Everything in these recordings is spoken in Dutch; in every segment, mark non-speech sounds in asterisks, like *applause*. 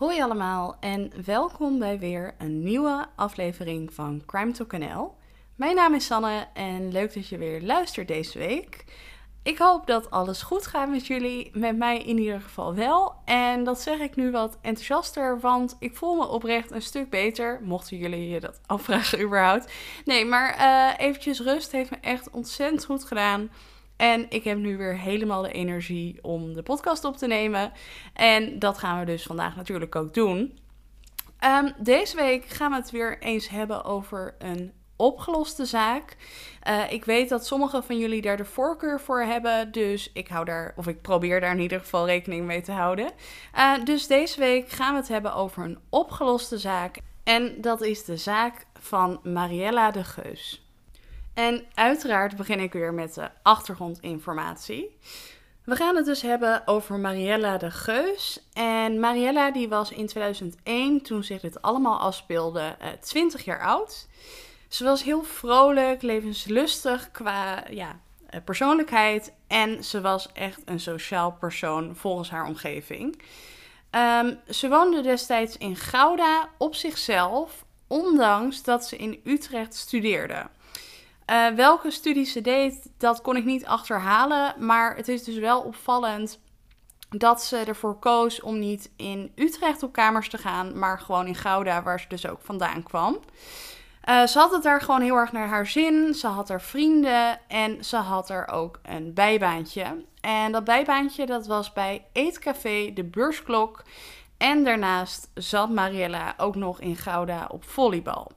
Hoi allemaal en welkom bij weer een nieuwe aflevering van Crime Talk NL. Mijn naam is Sanne en leuk dat je weer luistert deze week. Ik hoop dat alles goed gaat met jullie, met mij in ieder geval wel. En dat zeg ik nu wat enthousiaster, want ik voel me oprecht een stuk beter. Mochten jullie je dat afvragen *laughs* überhaupt. Nee, maar uh, eventjes rust heeft me echt ontzettend goed gedaan. En ik heb nu weer helemaal de energie om de podcast op te nemen. En dat gaan we dus vandaag natuurlijk ook doen. Um, deze week gaan we het weer eens hebben over een opgeloste zaak. Uh, ik weet dat sommige van jullie daar de voorkeur voor hebben, dus ik hou daar, of ik probeer daar in ieder geval rekening mee te houden. Uh, dus deze week gaan we het hebben over een opgeloste zaak. En dat is de zaak van Mariella de Geus. En uiteraard begin ik weer met de achtergrondinformatie. We gaan het dus hebben over Mariella de Geus. En Mariella die was in 2001, toen zich dit allemaal afspeelde, 20 eh, jaar oud. Ze was heel vrolijk, levenslustig qua ja, eh, persoonlijkheid. En ze was echt een sociaal persoon volgens haar omgeving. Um, ze woonde destijds in Gouda op zichzelf, ondanks dat ze in Utrecht studeerde. Uh, welke studie ze deed, dat kon ik niet achterhalen. Maar het is dus wel opvallend dat ze ervoor koos om niet in Utrecht op kamers te gaan, maar gewoon in Gouda, waar ze dus ook vandaan kwam. Uh, ze had het daar gewoon heel erg naar haar zin. Ze had er vrienden en ze had er ook een bijbaantje. En dat bijbaantje dat was bij Eetcafé De Beursklok. En daarnaast zat Mariella ook nog in Gouda op volleybal.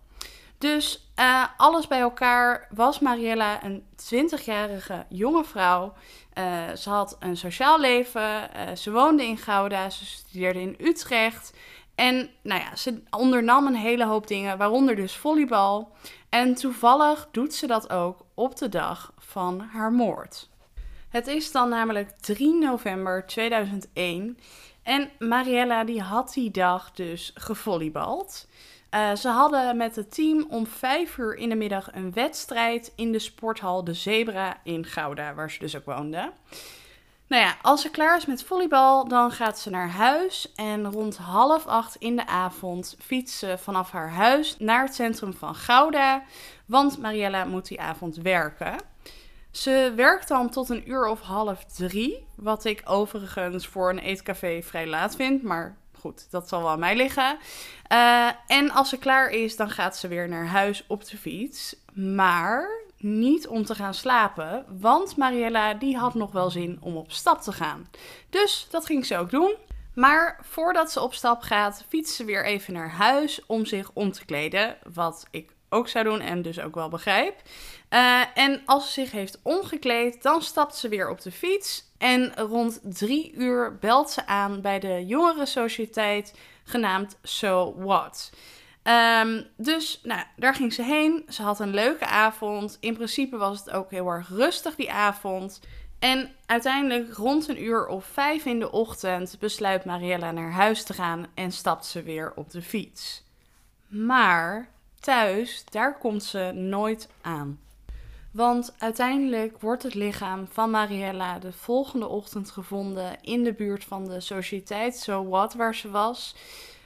Dus uh, alles bij elkaar was Mariella een 20-jarige jonge vrouw. Uh, ze had een sociaal leven. Uh, ze woonde in Gouda. Ze studeerde in Utrecht. En nou ja, ze ondernam een hele hoop dingen, waaronder dus volleybal. En toevallig doet ze dat ook op de dag van haar moord. Het is dan namelijk 3 november 2001 en Mariella die had die dag dus gevolleybald. Uh, ze hadden met het team om 5 uur in de middag een wedstrijd in de sporthal De Zebra in Gouda, waar ze dus ook woonde. Nou ja, als ze klaar is met volleybal, dan gaat ze naar huis. En rond half acht in de avond fietst ze vanaf haar huis naar het centrum van Gouda. Want Mariella moet die avond werken. Ze werkt dan tot een uur of half drie. Wat ik overigens voor een eetcafé vrij laat vind. Maar goed, dat zal wel aan mij liggen. Uh, en als ze klaar is, dan gaat ze weer naar huis op de fiets. Maar niet om te gaan slapen, want Mariella die had nog wel zin om op stap te gaan. Dus dat ging ze ook doen. Maar voordat ze op stap gaat, fietst ze weer even naar huis om zich om te kleden. Wat ik ook zou doen en dus ook wel begrijp. Uh, en als ze zich heeft omgekleed, dan stapt ze weer op de fiets. En rond drie uur belt ze aan bij de jongere sociëteit genaamd So What. Um, dus nou, daar ging ze heen. Ze had een leuke avond. In principe was het ook heel erg rustig die avond. En uiteindelijk rond een uur of vijf in de ochtend besluit Mariella naar huis te gaan en stapt ze weer op de fiets. Maar thuis, daar komt ze nooit aan. Want uiteindelijk wordt het lichaam van Mariella de volgende ochtend gevonden in de buurt van de sociëteit So waar ze was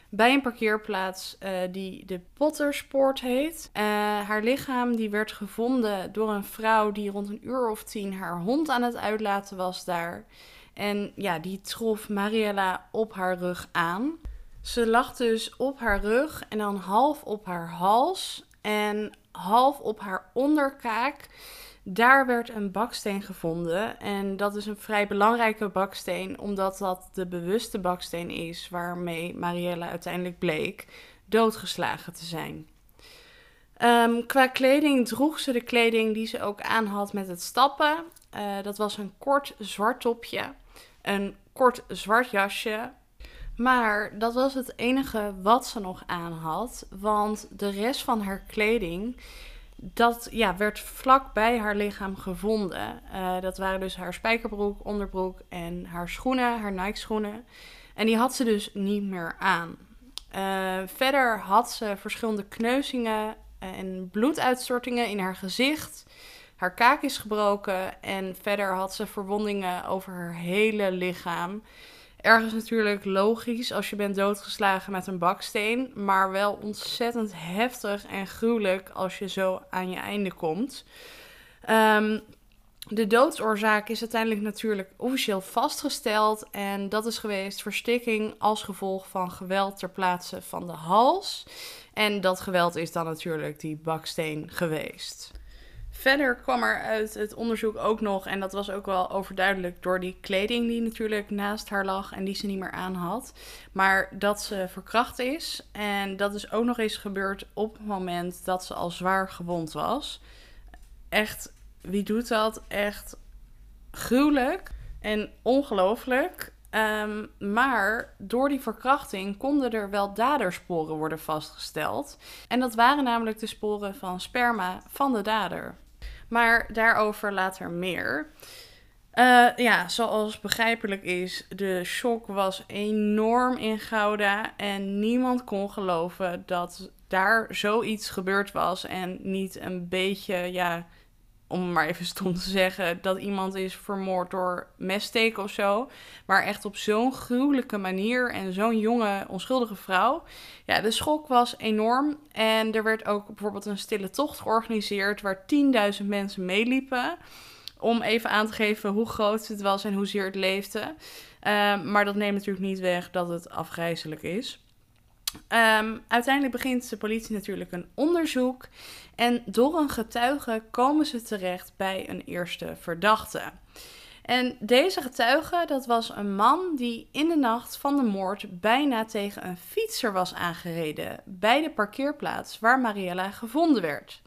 bij een parkeerplaats uh, die de Potterspoort heet. Uh, haar lichaam die werd gevonden door een vrouw die rond een uur of tien haar hond aan het uitlaten was daar. En ja, die trof Mariella op haar rug aan. Ze lag dus op haar rug en dan half op haar hals en half op haar onderkaak. Daar werd een baksteen gevonden. En dat is een vrij belangrijke baksteen, omdat dat de bewuste baksteen is waarmee Mariella uiteindelijk bleek doodgeslagen te zijn. Um, qua kleding droeg ze de kleding die ze ook aan had met het stappen. Uh, dat was een kort zwart topje, een kort zwart jasje. Maar dat was het enige wat ze nog aan had, want de rest van haar kleding dat ja, werd vlak bij haar lichaam gevonden. Uh, dat waren dus haar spijkerbroek, onderbroek en haar schoenen, haar Nike schoenen. En die had ze dus niet meer aan. Uh, verder had ze verschillende kneuzingen en bloeduitstortingen in haar gezicht. Haar kaak is gebroken en verder had ze verwondingen over haar hele lichaam. Ergens natuurlijk logisch als je bent doodgeslagen met een baksteen, maar wel ontzettend heftig en gruwelijk als je zo aan je einde komt. Um, de doodsoorzaak is uiteindelijk natuurlijk officieel vastgesteld en dat is geweest verstikking als gevolg van geweld ter plaatse van de hals. En dat geweld is dan natuurlijk die baksteen geweest. Verder kwam er uit het onderzoek ook nog, en dat was ook wel overduidelijk door die kleding die natuurlijk naast haar lag en die ze niet meer aan had, maar dat ze verkracht is. En dat is ook nog eens gebeurd op het moment dat ze al zwaar gewond was. Echt wie doet dat? Echt gruwelijk en ongelooflijk. Ehm, maar door die verkrachting konden er wel dadersporen worden vastgesteld. En dat waren namelijk de sporen van sperma van de dader. Maar daarover later meer. Uh, ja, zoals begrijpelijk is, de shock was enorm in Gouda. En niemand kon geloven dat daar zoiets gebeurd was. En niet een beetje, ja, om maar even stom te zeggen, dat iemand is vermoord door messteken of zo. Maar echt op zo'n gruwelijke manier en zo'n jonge, onschuldige vrouw. Ja, de schok was enorm. En er werd ook bijvoorbeeld een stille tocht georganiseerd waar 10.000 mensen meeliepen. Om even aan te geven hoe groot het was en hoezeer het leefde. Uh, maar dat neemt natuurlijk niet weg dat het afgrijzelijk is. Um, uiteindelijk begint de politie natuurlijk een onderzoek. En door een getuige komen ze terecht bij een eerste verdachte. En deze getuige, dat was een man die in de nacht van de moord bijna tegen een fietser was aangereden bij de parkeerplaats waar Mariella gevonden werd.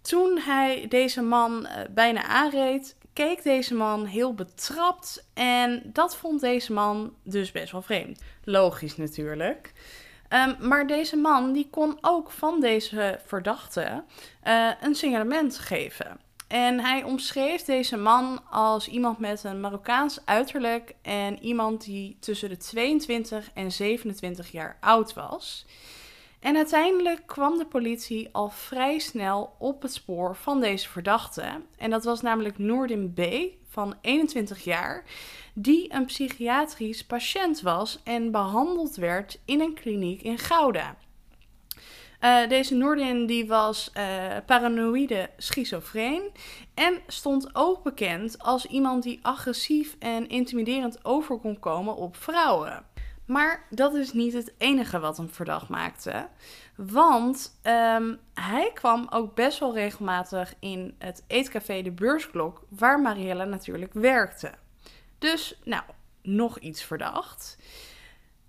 Toen hij deze man uh, bijna aanreed, keek deze man heel betrapt en dat vond deze man dus best wel vreemd. Logisch natuurlijk. Um, maar deze man die kon ook van deze verdachte uh, een signalement geven. En hij omschreef deze man als iemand met een Marokkaans uiterlijk en iemand die tussen de 22 en 27 jaar oud was. En uiteindelijk kwam de politie al vrij snel op het spoor van deze verdachte. En dat was namelijk Noordin B. van 21 jaar, die een psychiatrisch patiënt was en behandeld werd in een kliniek in Gouda. Uh, deze Noordin die was uh, paranoïde schizofreen en stond ook bekend als iemand die agressief en intimiderend over kon komen op vrouwen. Maar dat is niet het enige wat hem verdacht maakte. Want um, hij kwam ook best wel regelmatig in het eetcafé De Beursklok, waar Marielle natuurlijk werkte. Dus, nou, nog iets verdacht.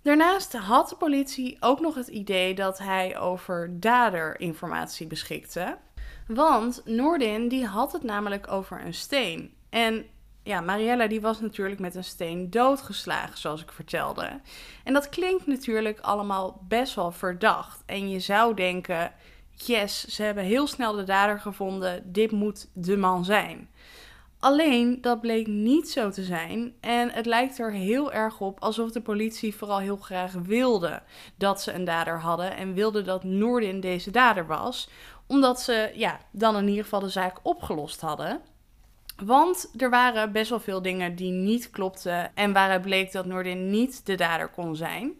Daarnaast had de politie ook nog het idee dat hij over daderinformatie beschikte. Want Noordin die had het namelijk over een steen. En ja, Mariella die was natuurlijk met een steen doodgeslagen, zoals ik vertelde. En dat klinkt natuurlijk allemaal best wel verdacht. En je zou denken, yes, ze hebben heel snel de dader gevonden, dit moet de man zijn. Alleen dat bleek niet zo te zijn en het lijkt er heel erg op alsof de politie vooral heel graag wilde dat ze een dader hadden en wilde dat Noordin deze dader was, omdat ze ja, dan in ieder geval de zaak opgelost hadden. Want er waren best wel veel dingen die niet klopten en waaruit bleek dat Noordin niet de dader kon zijn.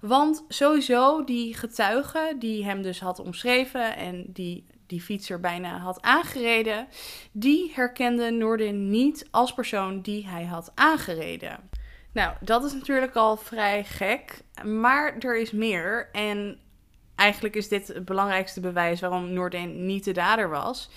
Want sowieso die getuige die hem dus had omschreven en die die fietser bijna had aangereden, die herkende Noordin niet als persoon die hij had aangereden. Nou, dat is natuurlijk al vrij gek, maar er is meer. En eigenlijk is dit het belangrijkste bewijs waarom Noordin niet de dader was.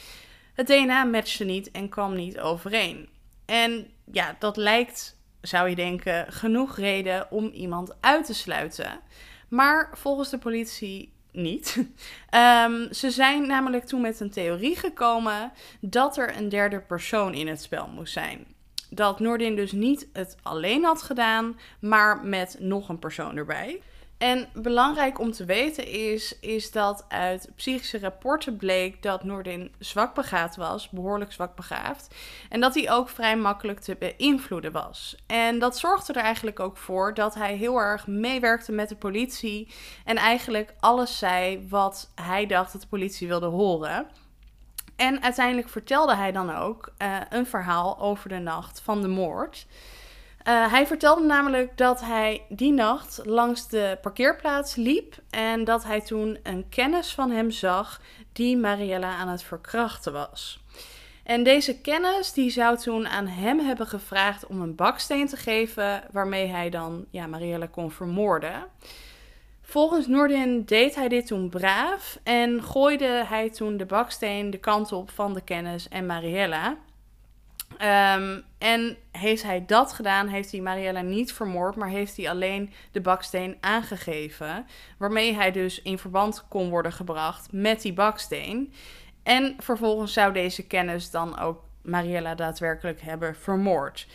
Het DNA matchte niet en kwam niet overeen. En ja, dat lijkt, zou je denken, genoeg reden om iemand uit te sluiten. Maar volgens de politie niet. Um, *laughs* ze zijn namelijk toen met een theorie gekomen dat er een derde persoon in het spel moest zijn. Dat Noordin dus niet het alleen had gedaan, maar met nog een persoon erbij. En belangrijk om te weten is, is dat uit psychische rapporten bleek dat Noordin zwak begaafd was, behoorlijk zwak begaafd. En dat hij ook vrij makkelijk te beïnvloeden was. En dat zorgde er eigenlijk ook voor dat hij heel erg meewerkte met de politie. En eigenlijk alles zei wat hij dacht dat de politie wilde horen. En uiteindelijk vertelde hij dan ook uh, een verhaal over de nacht van de moord. Uh, hij vertelde namelijk dat hij die nacht langs de parkeerplaats liep en dat hij toen een kennis van hem zag die Mariella aan het verkrachten was. En deze kennis die zou toen aan hem hebben gevraagd om een baksteen te geven waarmee hij dan ja, Mariella kon vermoorden. Volgens Noordin deed hij dit toen braaf en gooide hij toen de baksteen de kant op van de kennis en Mariella. Um, en heeft hij dat gedaan, heeft hij Mariella niet vermoord, maar heeft hij alleen de baksteen aangegeven. Waarmee hij dus in verband kon worden gebracht met die baksteen. En vervolgens zou deze kennis dan ook Mariella daadwerkelijk hebben vermoord.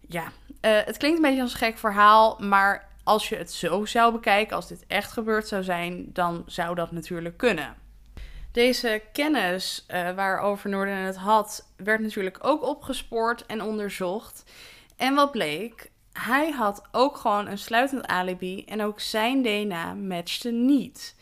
Ja, uh, het klinkt een beetje als een gek verhaal, maar als je het zo zou bekijken, als dit echt gebeurd zou zijn, dan zou dat natuurlijk kunnen. Deze kennis uh, waarover Noorden het had, werd natuurlijk ook opgespoord en onderzocht. En wat bleek? Hij had ook gewoon een sluitend alibi en ook zijn DNA matchte niet.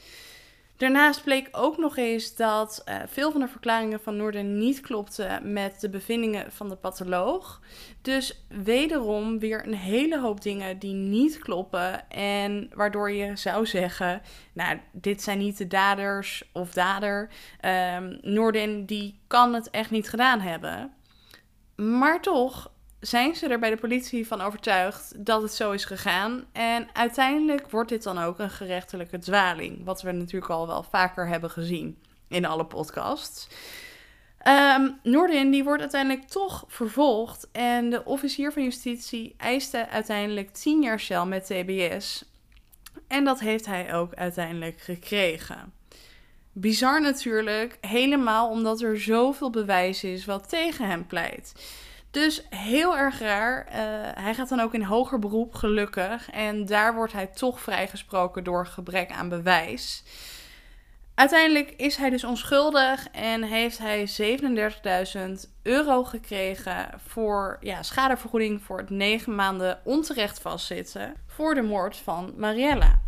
Daarnaast bleek ook nog eens dat uh, veel van de verklaringen van Noorden niet klopten met de bevindingen van de patholoog. Dus wederom weer een hele hoop dingen die niet kloppen. En waardoor je zou zeggen: Nou, dit zijn niet de daders of dader. Um, Noorden die kan het echt niet gedaan hebben. Maar toch zijn ze er bij de politie van overtuigd dat het zo is gegaan. En uiteindelijk wordt dit dan ook een gerechtelijke dwaling. Wat we natuurlijk al wel vaker hebben gezien in alle podcasts. Um, Noordin die wordt uiteindelijk toch vervolgd. En de officier van justitie eiste uiteindelijk 10 jaar cel met TBS. En dat heeft hij ook uiteindelijk gekregen. Bizar natuurlijk, helemaal omdat er zoveel bewijs is wat tegen hem pleit. Dus heel erg raar. Uh, hij gaat dan ook in hoger beroep, gelukkig. En daar wordt hij toch vrijgesproken door gebrek aan bewijs. Uiteindelijk is hij dus onschuldig en heeft hij 37.000 euro gekregen voor ja, schadevergoeding voor het negen maanden onterecht vastzitten voor de moord van Mariella.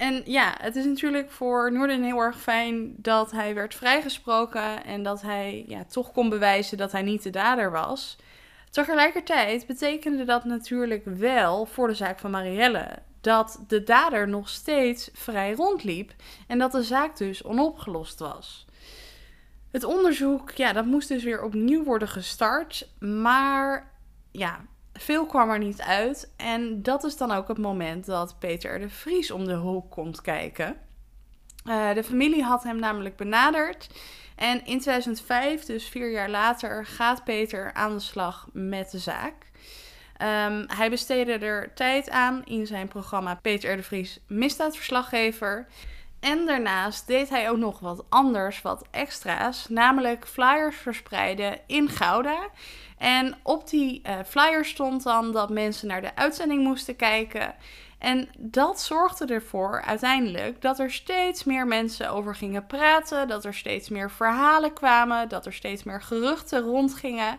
En ja, het is natuurlijk voor Noorden heel erg fijn dat hij werd vrijgesproken en dat hij ja, toch kon bewijzen dat hij niet de dader was. Tegelijkertijd betekende dat natuurlijk wel voor de zaak van Marielle dat de dader nog steeds vrij rondliep en dat de zaak dus onopgelost was. Het onderzoek, ja, dat moest dus weer opnieuw worden gestart, maar ja, veel kwam er niet uit. En dat is dan ook het moment dat Peter de Vries om de hoek komt kijken. Uh, de familie had hem namelijk benaderd. En in 2005, dus vier jaar later, gaat Peter aan de slag met de zaak. Um, hij besteedde er tijd aan in zijn programma Peter de Vries Misdaadverslaggever. En daarnaast deed hij ook nog wat anders, wat extra's, namelijk flyers verspreiden in Gouda. En op die uh, flyer stond dan dat mensen naar de uitzending moesten kijken. En dat zorgde ervoor uiteindelijk dat er steeds meer mensen over gingen praten, dat er steeds meer verhalen kwamen, dat er steeds meer geruchten rondgingen.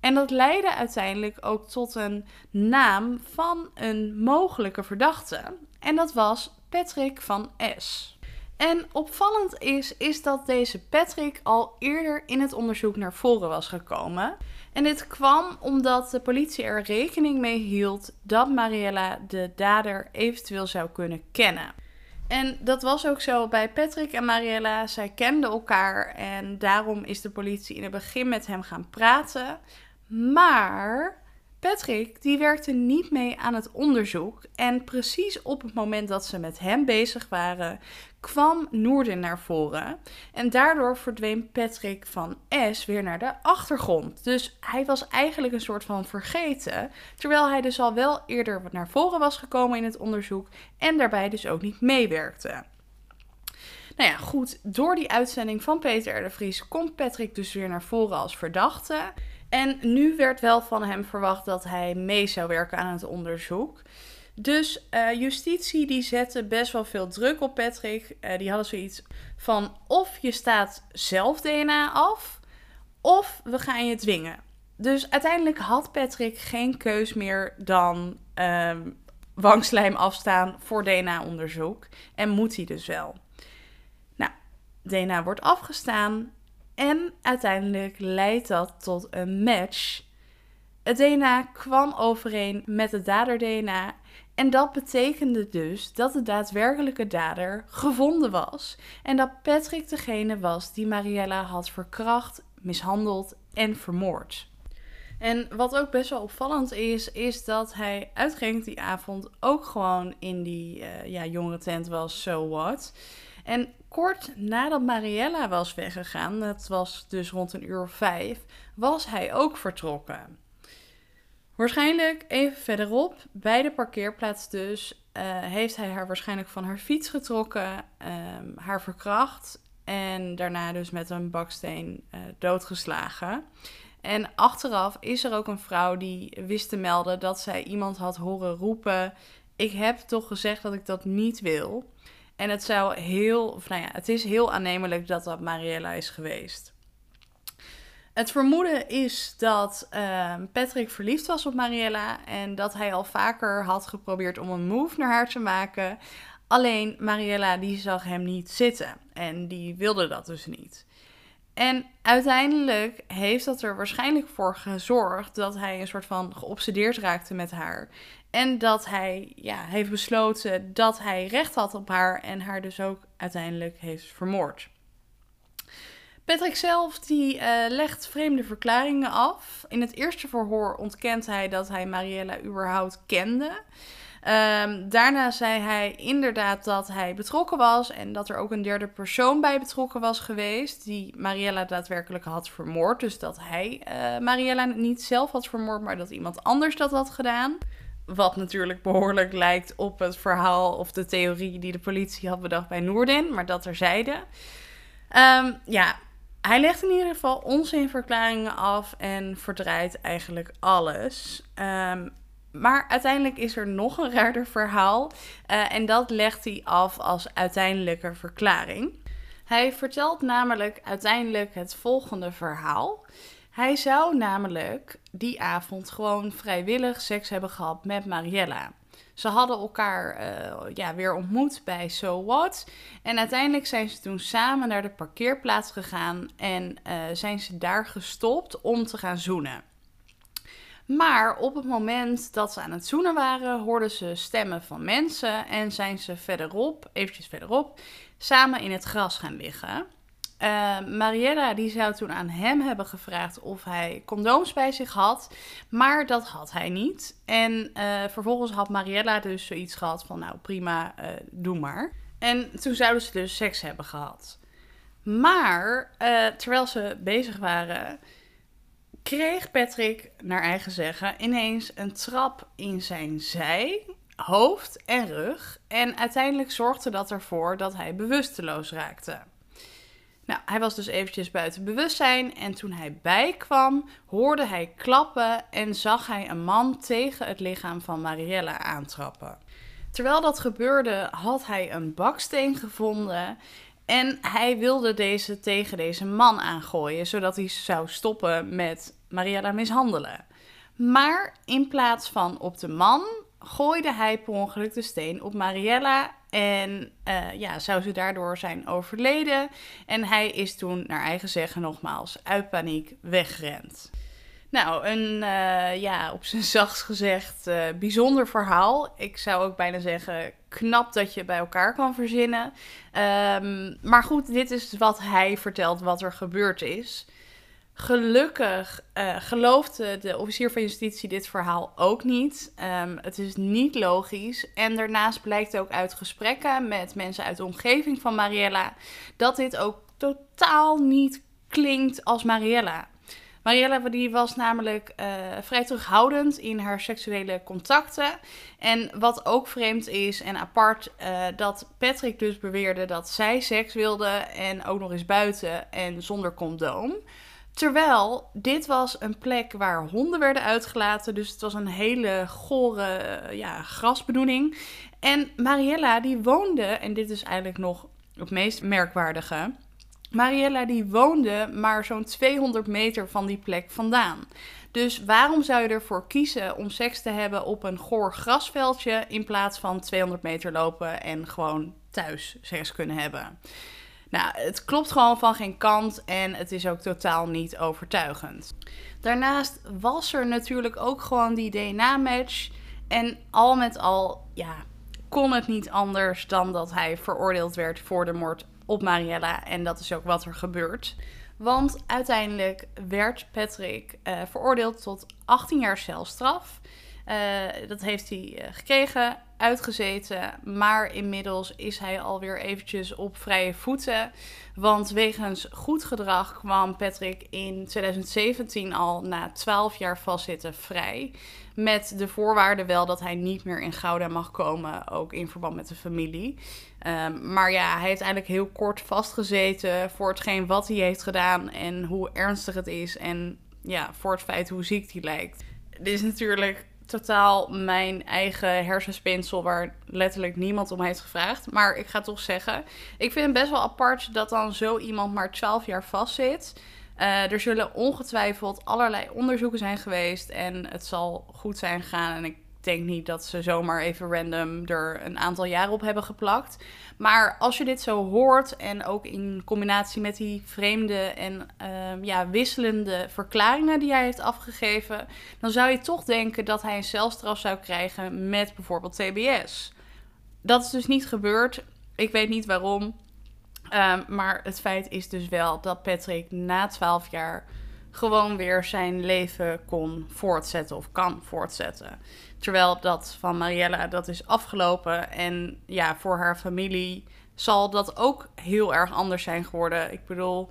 En dat leidde uiteindelijk ook tot een naam van een mogelijke verdachte. En dat was Patrick van S. En opvallend is, is dat deze Patrick al eerder in het onderzoek naar voren was gekomen. En dit kwam omdat de politie er rekening mee hield dat Mariella de dader eventueel zou kunnen kennen. En dat was ook zo bij Patrick en Mariella. Zij kenden elkaar en daarom is de politie in het begin met hem gaan praten. Maar Patrick die werkte niet mee aan het onderzoek en precies op het moment dat ze met hem bezig waren, kwam Noorden naar voren. En daardoor verdween Patrick van S weer naar de achtergrond. Dus hij was eigenlijk een soort van vergeten, terwijl hij dus al wel eerder naar voren was gekomen in het onderzoek en daarbij dus ook niet meewerkte. Nou ja, goed, door die uitzending van Peter R. de Vries komt Patrick dus weer naar voren als verdachte. En nu werd wel van hem verwacht dat hij mee zou werken aan het onderzoek. Dus uh, justitie die zette best wel veel druk op Patrick. Uh, die hadden zoiets van of je staat zelf DNA af, of we gaan je dwingen. Dus uiteindelijk had Patrick geen keus meer dan uh, wangslijm afstaan voor DNA-onderzoek. En moet hij dus wel. Nou, DNA wordt afgestaan. En uiteindelijk leidt dat tot een match Het DNA kwam overeen met het dader-DNA. En dat betekende dus dat de daadwerkelijke dader gevonden was. En dat Patrick degene was die Mariella had verkracht, mishandeld en vermoord. En wat ook best wel opvallend is, is dat hij uitgerekend die avond ook gewoon in die uh, ja, jongere tent was, so what. En kort nadat Mariella was weggegaan, dat was dus rond een uur of vijf, was hij ook vertrokken. Waarschijnlijk even verderop, bij de parkeerplaats dus, uh, heeft hij haar waarschijnlijk van haar fiets getrokken, um, haar verkracht en daarna dus met een baksteen uh, doodgeslagen. En achteraf is er ook een vrouw die wist te melden dat zij iemand had horen roepen: Ik heb toch gezegd dat ik dat niet wil. En het zou heel, nou ja, het is heel aannemelijk dat dat Mariella is geweest. Het vermoeden is dat uh, Patrick verliefd was op Mariella en dat hij al vaker had geprobeerd om een move naar haar te maken. Alleen Mariella die zag hem niet zitten en die wilde dat dus niet. En uiteindelijk heeft dat er waarschijnlijk voor gezorgd dat hij een soort van geobsedeerd raakte met haar. En dat hij ja, heeft besloten dat hij recht had op haar en haar dus ook uiteindelijk heeft vermoord. Patrick zelf die, uh, legt vreemde verklaringen af. In het eerste verhoor ontkent hij dat hij Mariella überhaupt kende. Um, daarna zei hij inderdaad dat hij betrokken was en dat er ook een derde persoon bij betrokken was geweest die Mariella daadwerkelijk had vermoord. Dus dat hij uh, Mariella niet zelf had vermoord, maar dat iemand anders dat had gedaan. Wat natuurlijk behoorlijk lijkt op het verhaal of de theorie die de politie had bedacht bij Noordin, maar dat er zeiden. Um, ja, hij legt in ieder geval onzinverklaringen af en verdraait eigenlijk alles. Um, maar uiteindelijk is er nog een raarder verhaal. Uh, en dat legt hij af als uiteindelijke verklaring. Hij vertelt namelijk uiteindelijk het volgende verhaal. Hij zou namelijk die avond gewoon vrijwillig seks hebben gehad met Mariella. Ze hadden elkaar uh, ja, weer ontmoet bij So What. En uiteindelijk zijn ze toen samen naar de parkeerplaats gegaan en uh, zijn ze daar gestopt om te gaan zoenen. Maar op het moment dat ze aan het zoenen waren, hoorden ze stemmen van mensen en zijn ze verderop, eventjes verderop, samen in het gras gaan liggen. Uh, Mariella die zou toen aan hem hebben gevraagd of hij condooms bij zich had, maar dat had hij niet. En uh, vervolgens had Mariella dus zoiets gehad van nou prima, uh, doe maar. En toen zouden ze dus seks hebben gehad. Maar terwijl ze bezig waren, kreeg Patrick, naar eigen zeggen, ineens een trap in zijn zij, hoofd en rug. En uiteindelijk zorgde dat ervoor dat hij bewusteloos raakte. Nou, hij was dus eventjes buiten bewustzijn en toen hij bijkwam, hoorde hij klappen en zag hij een man tegen het lichaam van Mariella aantrappen. Terwijl dat gebeurde, had hij een baksteen gevonden en hij wilde deze tegen deze man aangooien, zodat hij zou stoppen met Mariella mishandelen. Maar in plaats van op de man gooide hij per ongeluk de steen op Mariella. En uh, ja, zou ze daardoor zijn overleden. En hij is toen, naar eigen zeggen nogmaals, uit paniek weggerend. Nou, een uh, ja, op zijn *laughs* zachtst gezegd uh, bijzonder verhaal. Ik zou ook bijna zeggen, knap dat je bij elkaar kan verzinnen. Um, maar goed, dit is wat hij vertelt wat er gebeurd is. Gelukkig uh, geloofde de officier van justitie dit verhaal ook niet. Um, het is niet logisch. En daarnaast blijkt ook uit gesprekken met mensen uit de omgeving van Mariella dat dit ook totaal niet klinkt als Mariella. Mariella was namelijk uh, vrij terughoudend in haar seksuele contacten. En wat ook vreemd is en apart, uh, dat Patrick dus beweerde dat zij seks wilde en ook nog eens buiten en zonder condoom. Terwijl dit was een plek waar honden werden uitgelaten. Dus het was een hele gore eh, ja, grasbedoeling. En Mariella die woonde, en dit is eigenlijk nog het meest merkwaardige. Mariella die woonde maar zo'n 200 meter van die plek vandaan. Dus waarom zou je ervoor kiezen om seks te hebben op een goor grasveldje in plaats van 200 meter lopen en gewoon thuis seks kunnen hebben? Nou, het klopt gewoon van geen kant en het is ook totaal niet overtuigend. Daarnaast was er natuurlijk ook gewoon die DNA-match. En al met al, ja, kon het niet anders dan dat hij veroordeeld werd voor de moord op Mariella. En dat is ook wat er gebeurt. Want uiteindelijk werd Patrick uh, veroordeeld tot 18 jaar celstraf. Uh, dat heeft hij uh, gekregen, uitgezeten. Maar inmiddels is hij alweer eventjes op vrije voeten. Want wegens goed gedrag kwam Patrick in 2017 al na 12 jaar vastzitten vrij. Met de voorwaarde wel dat hij niet meer in Gouda mag komen, ook in verband met de familie. Um, maar ja, hij heeft eigenlijk heel kort vastgezeten voor hetgeen wat hij heeft gedaan en hoe ernstig het is. En ja, voor het feit hoe ziek hij lijkt. Dit is natuurlijk totaal mijn eigen hersenspinsel waar letterlijk niemand om heeft gevraagd. Maar ik ga toch zeggen, ik vind het best wel apart dat dan zo iemand maar 12 jaar vastzit. Uh, er zullen ongetwijfeld allerlei onderzoeken zijn geweest en het zal goed zijn gegaan. En ik denk niet dat ze zomaar even random er een aantal jaren op hebben geplakt. Maar als je dit zo hoort en ook in combinatie met die vreemde en uh, ja, wisselende verklaringen die hij heeft afgegeven, dan zou je toch denken dat hij een celstraf zou krijgen met bijvoorbeeld TBS. Dat is dus niet gebeurd. Ik weet niet waarom. Um, maar het feit is dus wel dat Patrick na 12 jaar gewoon weer zijn leven kon voortzetten of kan voortzetten. Terwijl dat van Mariella, dat is afgelopen. En ja, voor haar familie zal dat ook heel erg anders zijn geworden. Ik bedoel,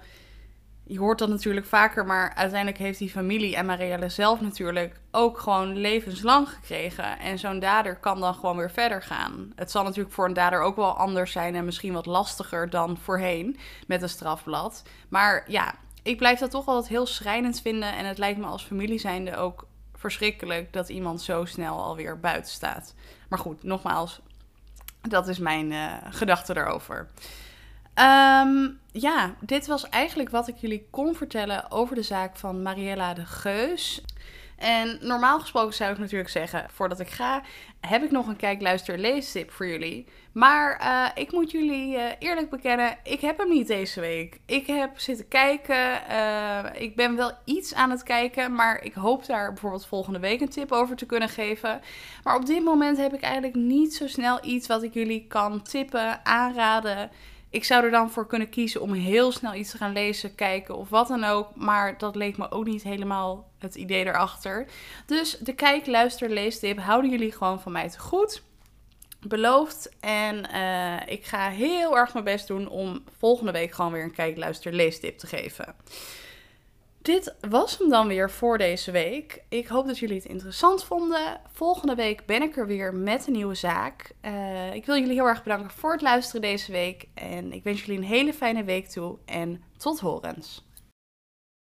je hoort dat natuurlijk vaker, maar uiteindelijk heeft die familie en Marielle zelf natuurlijk ook gewoon levenslang gekregen. En zo'n dader kan dan gewoon weer verder gaan. Het zal natuurlijk voor een dader ook wel anders zijn en misschien wat lastiger dan voorheen met een strafblad. Maar ja, ik blijf dat toch altijd heel schrijnend vinden. En het lijkt me als familie zijnde ook verschrikkelijk dat iemand zo snel alweer buiten staat. Maar goed, nogmaals, dat is mijn uh, gedachte daarover. Um, ja, dit was eigenlijk wat ik jullie kon vertellen over de zaak van Mariella de Geus. En normaal gesproken zou ik natuurlijk zeggen, voordat ik ga, heb ik nog een kijk, luister, leestip voor jullie. Maar uh, ik moet jullie uh, eerlijk bekennen, ik heb hem niet deze week. Ik heb zitten kijken, uh, ik ben wel iets aan het kijken, maar ik hoop daar bijvoorbeeld volgende week een tip over te kunnen geven. Maar op dit moment heb ik eigenlijk niet zo snel iets wat ik jullie kan tippen, aanraden ik zou er dan voor kunnen kiezen om heel snel iets te gaan lezen, kijken of wat dan ook. Maar dat leek me ook niet helemaal het idee erachter. Dus de kijk, luister, leestip houden jullie gewoon van mij te goed. Beloofd. En uh, ik ga heel erg mijn best doen om volgende week gewoon weer een kijk, luister, leestip te geven. Dit was hem dan weer voor deze week. Ik hoop dat jullie het interessant vonden. Volgende week ben ik er weer met een nieuwe zaak. Uh, ik wil jullie heel erg bedanken voor het luisteren deze week. En ik wens jullie een hele fijne week toe. En tot horens.